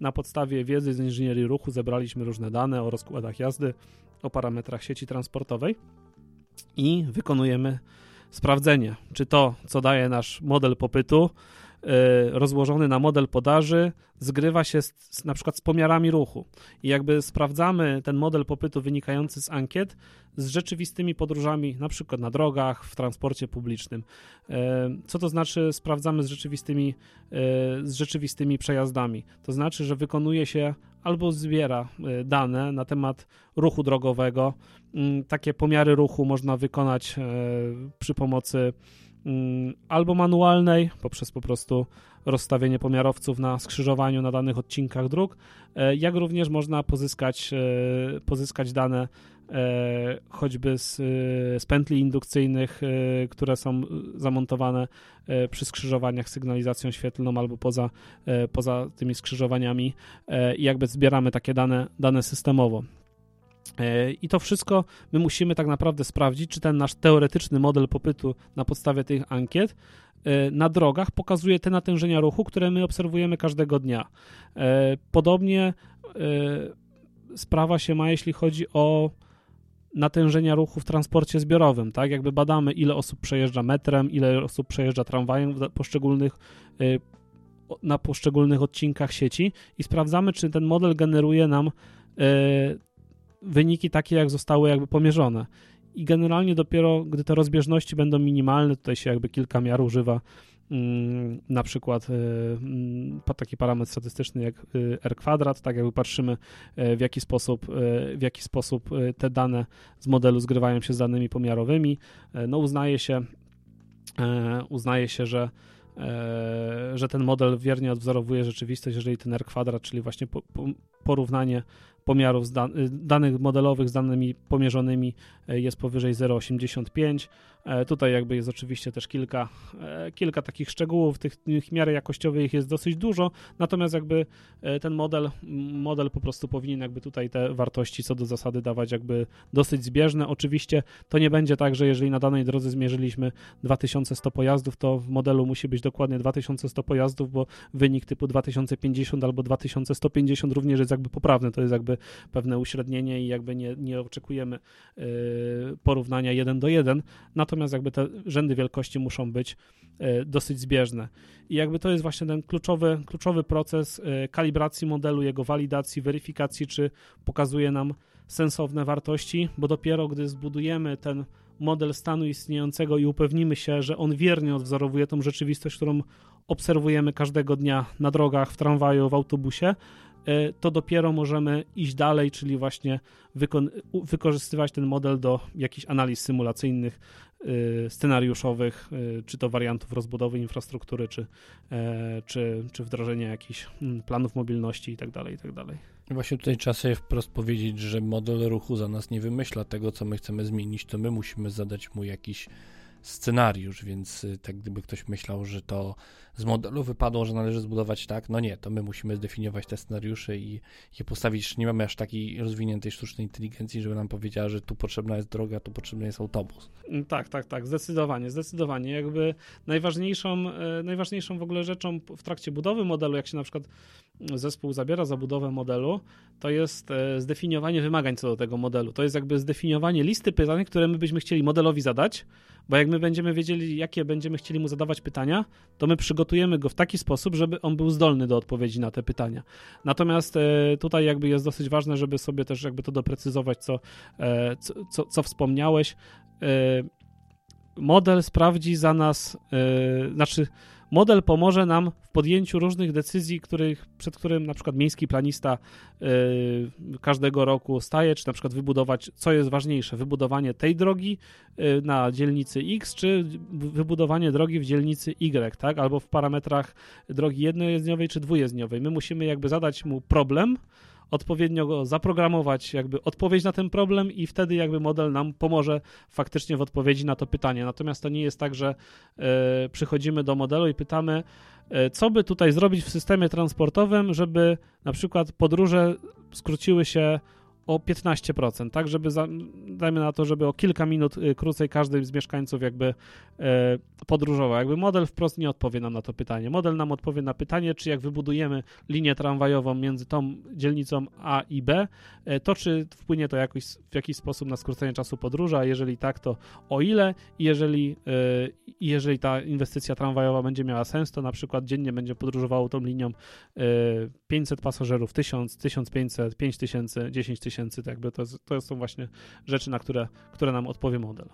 na podstawie wiedzy z inżynierii ruchu, zebraliśmy różne dane o rozkładach jazdy, o parametrach sieci transportowej i wykonujemy sprawdzenie, czy to, co daje nasz model popytu, rozłożony na model podaży, zgrywa się z, z, na przykład z pomiarami ruchu. I jakby sprawdzamy ten model popytu wynikający z ankiet z rzeczywistymi podróżami, na przykład na drogach, w transporcie publicznym. Y, co to znaczy sprawdzamy z rzeczywistymi, y, z rzeczywistymi przejazdami? To znaczy, że wykonuje się albo zbiera dane na temat ruchu drogowego. Mm, takie pomiary ruchu można wykonać e, przy pomocy albo manualnej, poprzez po prostu rozstawienie pomiarowców na skrzyżowaniu na danych odcinkach dróg, e, jak również można pozyskać, e, pozyskać dane choćby z, z pętli indukcyjnych, które są zamontowane przy skrzyżowaniach sygnalizacją świetlną albo poza, poza tymi skrzyżowaniami i jakby zbieramy takie dane, dane systemowo. I to wszystko my musimy tak naprawdę sprawdzić, czy ten nasz teoretyczny model popytu na podstawie tych ankiet e, na drogach pokazuje te natężenia ruchu, które my obserwujemy każdego dnia. E, podobnie e, sprawa się ma, jeśli chodzi o natężenia ruchu w transporcie zbiorowym, tak? Jakby badamy, ile osób przejeżdża metrem, ile osób przejeżdża tramwajem w poszczególnych na poszczególnych odcinkach sieci i sprawdzamy, czy ten model generuje nam wyniki takie, jak zostały jakby pomierzone. I generalnie dopiero, gdy te rozbieżności będą minimalne, tutaj się jakby kilka miar używa mm, na przykład mm, taki parametr statystyczny jak R kwadrat, tak jakby patrzymy w jaki sposób, w jaki sposób te dane z modelu zgrywają się z danymi pomiarowymi. No uznaje się, uznaje się, że że ten model wiernie odwzorowuje rzeczywistość, jeżeli ten R kwadrat, czyli właśnie porównanie pomiarów dan danych modelowych z danymi pomierzonymi e, jest powyżej 0,85. E, tutaj jakby jest oczywiście też kilka, e, kilka takich szczegółów, tych, tych miar jakościowych jest dosyć dużo, natomiast jakby ten model, model po prostu powinien jakby tutaj te wartości co do zasady dawać jakby dosyć zbieżne. Oczywiście to nie będzie tak, że jeżeli na danej drodze zmierzyliśmy 2100 pojazdów, to w modelu musi być dokładnie 2100 pojazdów, bo wynik typu 2050 albo 2150 również jest jakby poprawny, to jest jakby pewne uśrednienie i jakby nie, nie oczekujemy y, porównania 1 do 1, natomiast jakby te rzędy wielkości muszą być y, dosyć zbieżne. I jakby to jest właśnie ten kluczowy, kluczowy proces y, kalibracji modelu, jego walidacji, weryfikacji, czy pokazuje nam sensowne wartości, bo dopiero gdy zbudujemy ten model stanu istniejącego i upewnimy się, że on wiernie odwzorowuje tą rzeczywistość, którą obserwujemy każdego dnia na drogach, w tramwaju, w autobusie, to dopiero możemy iść dalej, czyli właśnie wykorzystywać ten model do jakichś analiz symulacyjnych, e, scenariuszowych, e, czy to wariantów rozbudowy infrastruktury, czy, czy, czy wdrożenia jakichś mm, planów mobilności itd. Tak itd. Tak właśnie tutaj trzeba sobie wprost powiedzieć, że model ruchu za nas nie wymyśla tego, co my chcemy zmienić, to my musimy zadać mu jakiś scenariusz, więc y, tak gdyby ktoś myślał, że to z modelu wypadło, że należy zbudować tak, no nie, to my musimy zdefiniować te scenariusze i je postawić. Nie mamy aż takiej rozwiniętej sztucznej inteligencji, żeby nam powiedziała, że tu potrzebna jest droga, tu potrzebny jest autobus. Mm, tak, tak, tak, zdecydowanie, zdecydowanie. Jakby najważniejszą, e, najważniejszą w ogóle rzeczą w trakcie budowy modelu, jak się na przykład zespół zabiera za budowę modelu, to jest e, zdefiniowanie wymagań co do tego modelu. To jest jakby zdefiniowanie listy pytań, które my byśmy chcieli modelowi zadać, bo jak my będziemy wiedzieli, jakie będziemy chcieli mu zadawać pytania, to my przygotujemy go w taki sposób, żeby on był zdolny do odpowiedzi na te pytania. Natomiast e, tutaj jakby jest dosyć ważne, żeby sobie też jakby to doprecyzować, co, e, co, co, wspomniałeś. Model sprawdzi za nas, znaczy Model pomoże nam w podjęciu różnych decyzji, których, przed którym na przykład miejski planista yy, każdego roku staje, czy na przykład wybudować, co jest ważniejsze, wybudowanie tej drogi yy, na dzielnicy X, czy wybudowanie drogi w dzielnicy Y, tak? Albo w parametrach drogi jednojezdniowej czy dwujezdniowej. My musimy jakby zadać mu problem, odpowiednio go zaprogramować, jakby odpowiedź na ten problem i wtedy jakby model nam pomoże faktycznie w odpowiedzi na to pytanie. Natomiast to nie jest tak, że y, przychodzimy do modelu i pytamy, y, co by tutaj zrobić w systemie transportowym, żeby na przykład podróże skróciły się o 15%, tak, żeby, za, dajmy na to, żeby o kilka minut y, krócej każdy z mieszkańców jakby e, podróżował. Jakby model wprost nie odpowie nam na to pytanie. Model nam odpowie na pytanie, czy jak wybudujemy linię tramwajową między tą dzielnicą A i B, e, to czy wpłynie to jakoś, w jakiś sposób na skrócenie czasu podróży, a jeżeli tak, to o ile jeżeli, e, jeżeli ta inwestycja tramwajowa będzie miała sens, to na przykład dziennie będzie podróżowało tą linią 500 pasażerów, 1000, 1500, 5000, 10 tysięcy tysięcy, to jakby to, to są właśnie rzeczy, na które, które nam odpowie model.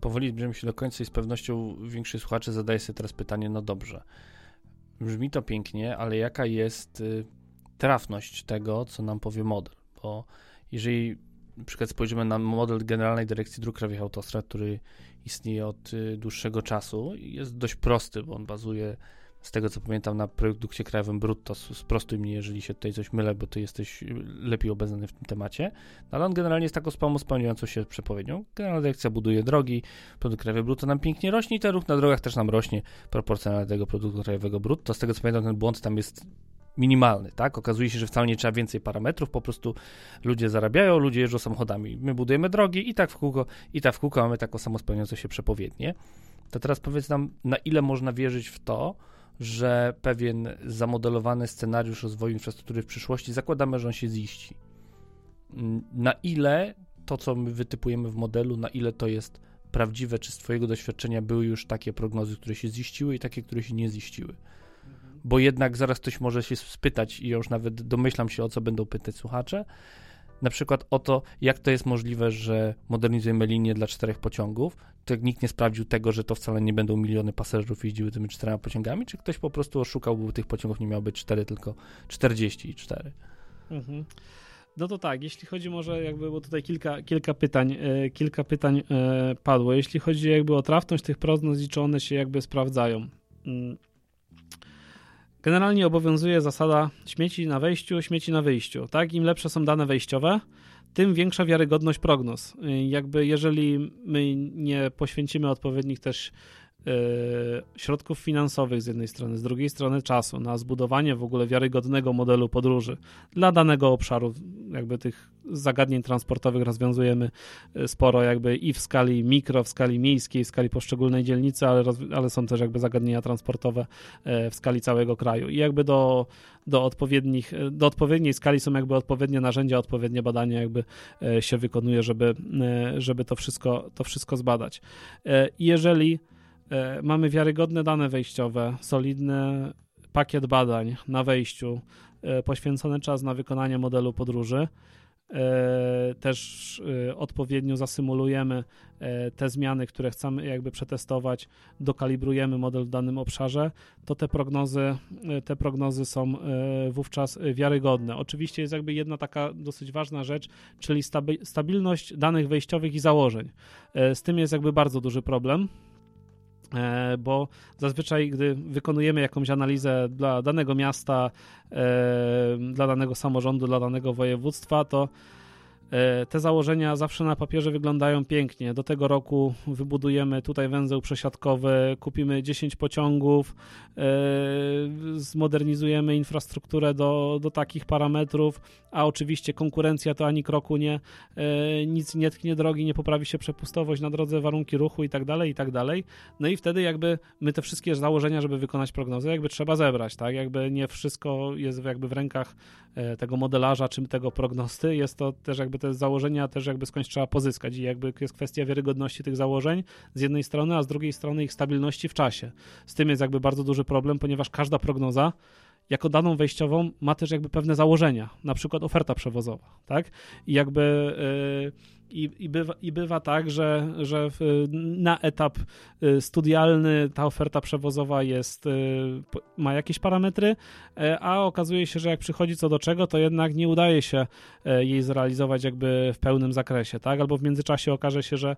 Powoli zbliżamy się do końca i z pewnością większość słuchaczy zadaje sobie teraz pytanie, no dobrze, brzmi to pięknie, ale jaka jest y, trafność tego, co nam powie model? Bo jeżeli na przykład spojrzymy na model Generalnej Dyrekcji Dróg Krajowych Autostrad, który istnieje od y, dłuższego czasu, jest dość prosty, bo on bazuje z tego co pamiętam, na produkcie krajowym brutto. Sprostuj mnie, jeżeli się tutaj coś mylę, bo ty jesteś lepiej obeznany w tym temacie. No, ale on generalnie jest taką spałą spełniającą się przepowiednią. Generalna dyrekcja buduje drogi, produkt krajowy brutto nam pięknie rośnie i ten ruch na drogach też nam rośnie proporcjonalnie do tego produktu krajowego brutto. Z tego co pamiętam, ten błąd tam jest minimalny, tak? Okazuje się, że wcale nie trzeba więcej parametrów, po prostu ludzie zarabiają, ludzie jeżdżą samochodami. My budujemy drogi i tak w kółko, i tak w kółko mamy taką samospełniającą się przepowiednię. To teraz powiedz nam, na ile można wierzyć w to, że pewien zamodelowany scenariusz rozwoju infrastruktury w przyszłości zakładamy, że on się ziści. Na ile to, co my wytypujemy w modelu, na ile to jest prawdziwe, czy z Twojego doświadczenia były już takie prognozy, które się ziściły i takie, które się nie ziściły? Bo jednak zaraz ktoś może się spytać, i ja już nawet domyślam się, o co będą pytać słuchacze. Na przykład o to, jak to jest możliwe, że modernizujemy linię dla czterech pociągów, to nikt nie sprawdził tego, że to wcale nie będą miliony pasażerów jeździły tymi czterema pociągami, czy ktoś po prostu oszukał, bo tych pociągów nie miało być cztery, tylko 44. Mhm. No to tak, jeśli chodzi może jakby, bo tutaj kilka, kilka pytań, e, kilka pytań e, padło. Jeśli chodzi jakby o trafność tych prognoz i czy one się jakby sprawdzają. Mm. Generalnie obowiązuje zasada śmieci na wejściu, śmieci na wyjściu. Tak? Im lepsze są dane wejściowe, tym większa wiarygodność prognoz. Y, jakby jeżeli my nie poświęcimy odpowiednich też środków finansowych z jednej strony, z drugiej strony czasu na zbudowanie w ogóle wiarygodnego modelu podróży dla danego obszaru, jakby tych zagadnień transportowych rozwiązujemy e, sporo jakby i w skali mikro, w skali miejskiej, w skali poszczególnej dzielnicy, ale, ale są też jakby zagadnienia transportowe e, w skali całego kraju i jakby do, do odpowiednich, e, do odpowiedniej skali są jakby odpowiednie narzędzia, odpowiednie badania jakby się wykonuje, żeby, żeby to wszystko, to wszystko zbadać. Jeżeli mamy wiarygodne dane wejściowe, solidny pakiet badań na wejściu, poświęcony czas na wykonanie modelu podróży, E, też e, odpowiednio zasymulujemy e, te zmiany, które chcemy jakby przetestować, dokalibrujemy model w danym obszarze, to te prognozy, te prognozy są wówczas wiarygodne. Oczywiście jest jakby jedna taka dosyć ważna rzecz, czyli stabilność danych wejściowych i założeń. Z tym jest jakby bardzo duży problem E, bo zazwyczaj, gdy wykonujemy jakąś analizę dla danego miasta, e, dla danego samorządu, dla danego województwa, to E, te założenia zawsze na papierze wyglądają pięknie. Do tego roku wybudujemy tutaj węzeł przesiadkowy, kupimy 10 pociągów, e, zmodernizujemy infrastrukturę do, do takich parametrów, a oczywiście konkurencja to ani kroku nie, e, nic nie tknie drogi, nie poprawi się przepustowość na drodze, warunki ruchu i tak dalej, i tak dalej. No i wtedy jakby my te wszystkie założenia, żeby wykonać prognozę, jakby trzeba zebrać, tak? Jakby nie wszystko jest jakby w rękach tego modelarza, czym tego prognosty, jest to też jakby te założenia też jakby skądś trzeba pozyskać i jakby jest kwestia wiarygodności tych założeń z jednej strony, a z drugiej strony ich stabilności w czasie. Z tym jest jakby bardzo duży problem, ponieważ każda prognoza jako daną wejściową ma też jakby pewne założenia, na przykład oferta przewozowa, tak? I jakby yy, i, i, bywa, I bywa tak, że, że na etap y, studialny ta oferta przewozowa jest, y, ma jakieś parametry, e, a okazuje się, że jak przychodzi co do czego, to jednak nie udaje się jej zrealizować jakby w pełnym zakresie, tak? Albo w międzyczasie okaże się, że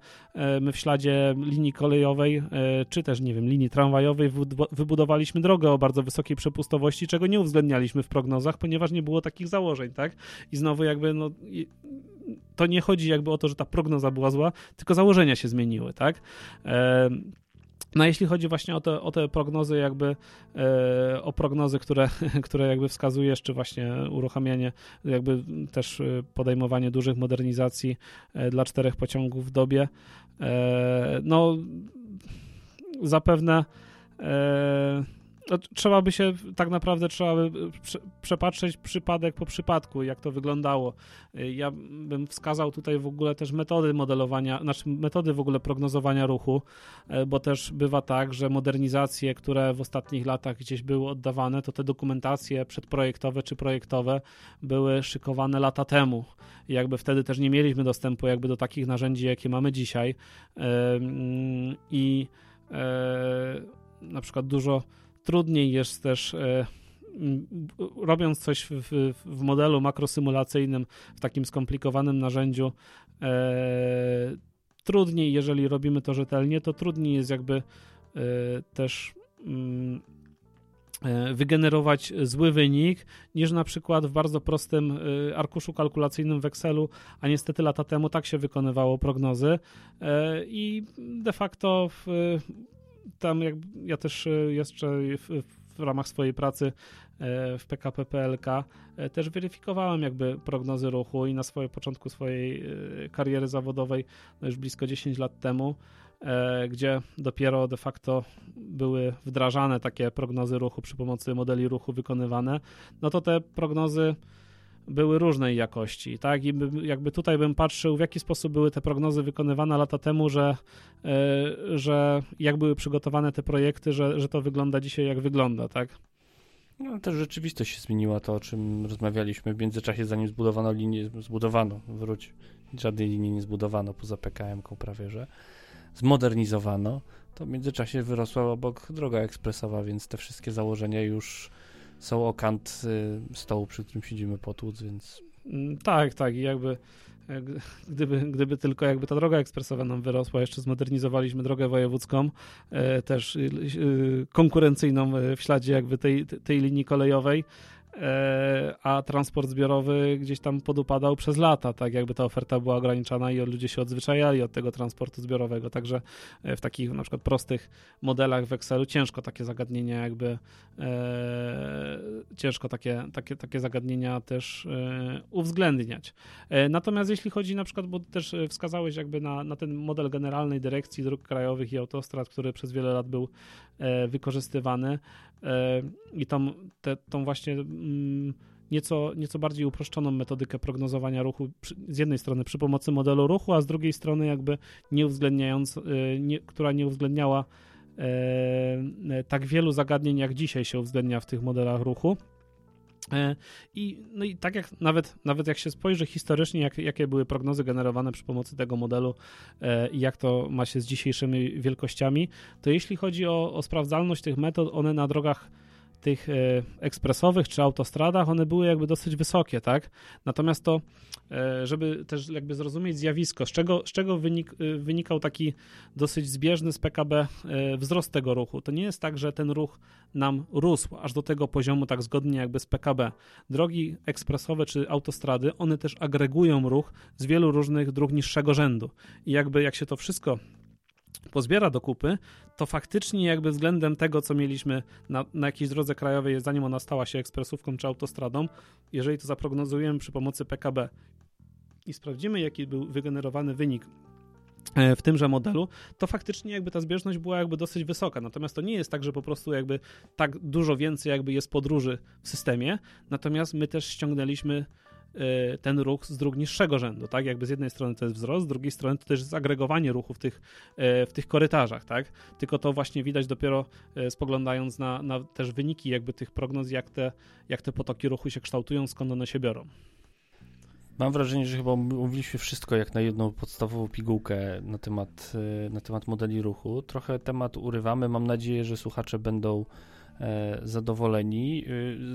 my w śladzie linii kolejowej, czy też, nie wiem, linii tramwajowej wybudowaliśmy drogę o bardzo wysokiej przepustowości, czego nie uwzględnialiśmy w prognozach, ponieważ nie było takich założeń, tak? I znowu jakby, no to nie chodzi jakby o to, że ta prognoza była zła, tylko założenia się zmieniły, tak? No jeśli chodzi właśnie o te, o te prognozy, jakby e, o prognozy, które, które jakby wskazujesz, czy właśnie uruchamianie, jakby też e, podejmowanie dużych modernizacji e, dla czterech pociągów w dobie, e, no zapewne e, trzeba by się, tak naprawdę trzeba by prze, przepatrzeć przypadek po przypadku, jak to wyglądało. Ja bym wskazał tutaj w ogóle też metody modelowania, znaczy metody w ogóle prognozowania ruchu, e, bo też bywa tak, że modernizacje, które w ostatnich latach gdzieś były oddawane, to te dokumentacje przedprojektowe czy projektowe były szykowane lata temu. I jakby wtedy też nie mieliśmy dostępu jakby do takich narzędzi, jakie mamy dzisiaj. I e, na przykład dużo trudniej jest też e, robiąc coś w, w, modelu makrosymulacyjnym, w takim skomplikowanym narzędziu, e, trudniej, jeżeli robimy to rzetelnie, to trudniej jest jakby e, też mm, wygenerować zły wynik, niż na przykład w bardzo prostym arkuszu kalkulacyjnym w Excelu, a niestety lata temu tak się wykonywało prognozy i de facto w, tam jak, ja też e, jeszcze w, w ramach swojej pracy e, w PKP PLK e, też weryfikowałem jakby prognozy ruchu i na swoim początku swojej kariery zawodowej, no już blisko 10 lat temu, gdzie dopiero de facto były wdrażane takie prognozy ruchu przy pomocy modeli ruchu wykonywane, no to te prognozy były różnej jakości, tak? I jakby tutaj bym patrzył, w jaki sposób były te prognozy wykonywane lata temu, że, e, że jak były przygotowane te projekty, że, że to wygląda dzisiaj jak wygląda, tak? No, też rzeczywistość się zmieniła, to o czym rozmawialiśmy w międzyczasie, zanim zbudowano linię, zbudowano, wróć, żadnej linii nie zbudowano poza PKM-ką prawie, że zmodernizowano, to w międzyczasie wyrosła obok droga ekspresowa, więc te wszystkie założenia już są o kant y, stołu, przy którym siedzimy potłuc, więc... Mm, tak, tak i jakby gdyby, gdyby tylko jakby ta droga ekspresowa nam wyrosła, jeszcze zmodernizowaliśmy drogę wojewódzką, e, też y, y, konkurencyjną e, w śladzie jakby tej, tej linii kolejowej, a transport zbiorowy gdzieś tam podupadał przez lata, tak jakby ta oferta była ograniczona i ludzie się odzwyczajali od tego transportu zbiorowego, także e, w takich na przykład prostych modelach w Excelu ciężko takie zagadnienia jakby e, ciężko takie, takie, takie zagadnienia też e, uwzględniać. E, natomiast jeśli chodzi na przykład, bo też wskazałeś jakby na, na ten model generalnej dyrekcji dróg krajowych i autostrad, który przez wiele lat był e, wykorzystywany i tą, te, tą właśnie Mm, nieco, nieco bardziej uproszczoną metodykę prognozowania ruchu, z jednej strony przy pomocy modelu ruchu, a z drugiej strony jakby nie uwzględniając, y, nie, która nie uwzględniała e, e, tak wielu zagadnień, jak dzisiaj się uwzględnia w tych modelach ruchu. E, I, no i tak jak nawet, nawet jak się spojrzy historycznie, jak, jakie były prognozy generowane przy pomocy tego modelu i jak to ma się z dzisiejszymi wielkościami, to jeśli chodzi o, o sprawdzalność tych metod, one na drogach tych e, ekspresowych czy autostradach, one były jakby dosyć wysokie, tak? Natomiast to, e, żeby też jakby zrozumieć zjawisko, z czego, z czego wynik, e, wynikał taki dosyć zbieżny z PKB wzrost tego ruchu, to nie jest tak, że ten ruch nam rósł aż do tego poziomu tak zgodnie jakby z PKB. Drogi ekspresowe czy autostrady, one też agregują ruch z wielu różnych dróg niższego rzędu. I jakby jak się to wszystko pozbiera do kupy, to faktycznie jakby względem tego, co mieliśmy na, na jakiejś drodze krajowej, zanim ona stała się ekspresówką czy autostradą, jeżeli to zaprognozujemy przy pomocy PKB i sprawdzimy, jaki był wygenerowany wynik e, w tymże modelu, to faktycznie jakby ta zbieżność była jakby dosyć wysoka. Natomiast to nie jest tak, że po prostu jakby tak dużo więcej jakby jest podróży w systemie, natomiast my też ściągnęliśmy ten ruch z dróg niższego rzędu, tak? Jakby z jednej strony to jest wzrost, z drugiej strony to też jest agregowanie ruchu w tych, y, w tych korytarzach, tak? Tylko to właśnie widać dopiero y, spoglądając na, na też wyniki jakby tych prognoz, jak te, jak te potoki ruchu się kształtują, skąd one się biorą. Mam wrażenie, że chyba mówiliśmy wszystko jak na jedną podstawową pigułkę na temat, na temat modeli ruchu. Trochę temat urywamy. Mam nadzieję, że słuchacze będą e, zadowoleni.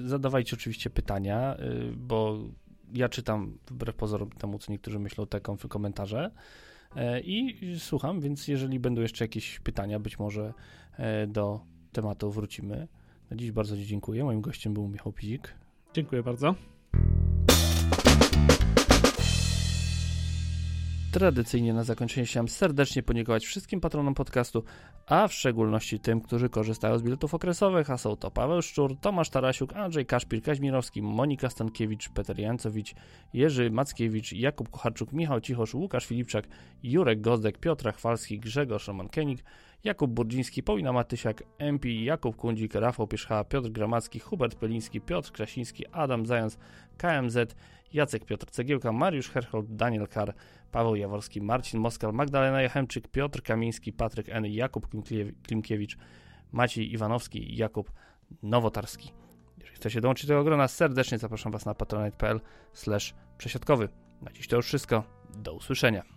Zadawajcie oczywiście pytania, bo ja czytam wbrew pozorom temu, co niektórzy myślą, te komentarze e, i słucham, więc jeżeli będą jeszcze jakieś pytania, być może e, do tematu wrócimy. Na dziś bardzo Ci dziękuję. Moim gościem był Michał Pizik. Dziękuję bardzo. Tradycyjnie na zakończenie chciałem serdecznie podziękować wszystkim patronom podcastu, a w szczególności tym, którzy korzystają z biletów okresowych, a są to Paweł Szczur, Tomasz Tarasiuk, Andrzej Kaszpir, Kaźmirowski, Monika Stankiewicz, Peter Jancowicz, Jerzy Mackiewicz, Jakub Kucharczuk, Michał Cichosz, Łukasz Filipczak, Jurek Gozdek, Piotr Chwalski, Grzegorz Roman-Kenik, Jakub Burdziński, Paulina Matysiak, MP, Jakub Kundzik, Rafał Pierzcha, Piotr Gramacki, Hubert Peliński, Piotr Krasiński, Adam Zając, KMZ, Jacek Piotr Cegiełka, Mariusz Herhold, Daniel Kar, Paweł Jaworski, Marcin Moskal, Magdalena Jachemczyk, Piotr Kamiński, Patryk N., Jakub Klimkiewicz, Maciej Iwanowski i Jakub Nowotarski. Jeżeli chcecie dołączyć do tego grona, serdecznie zapraszam Was na patronite.pl przesiadkowy. Na dziś to już wszystko. Do usłyszenia.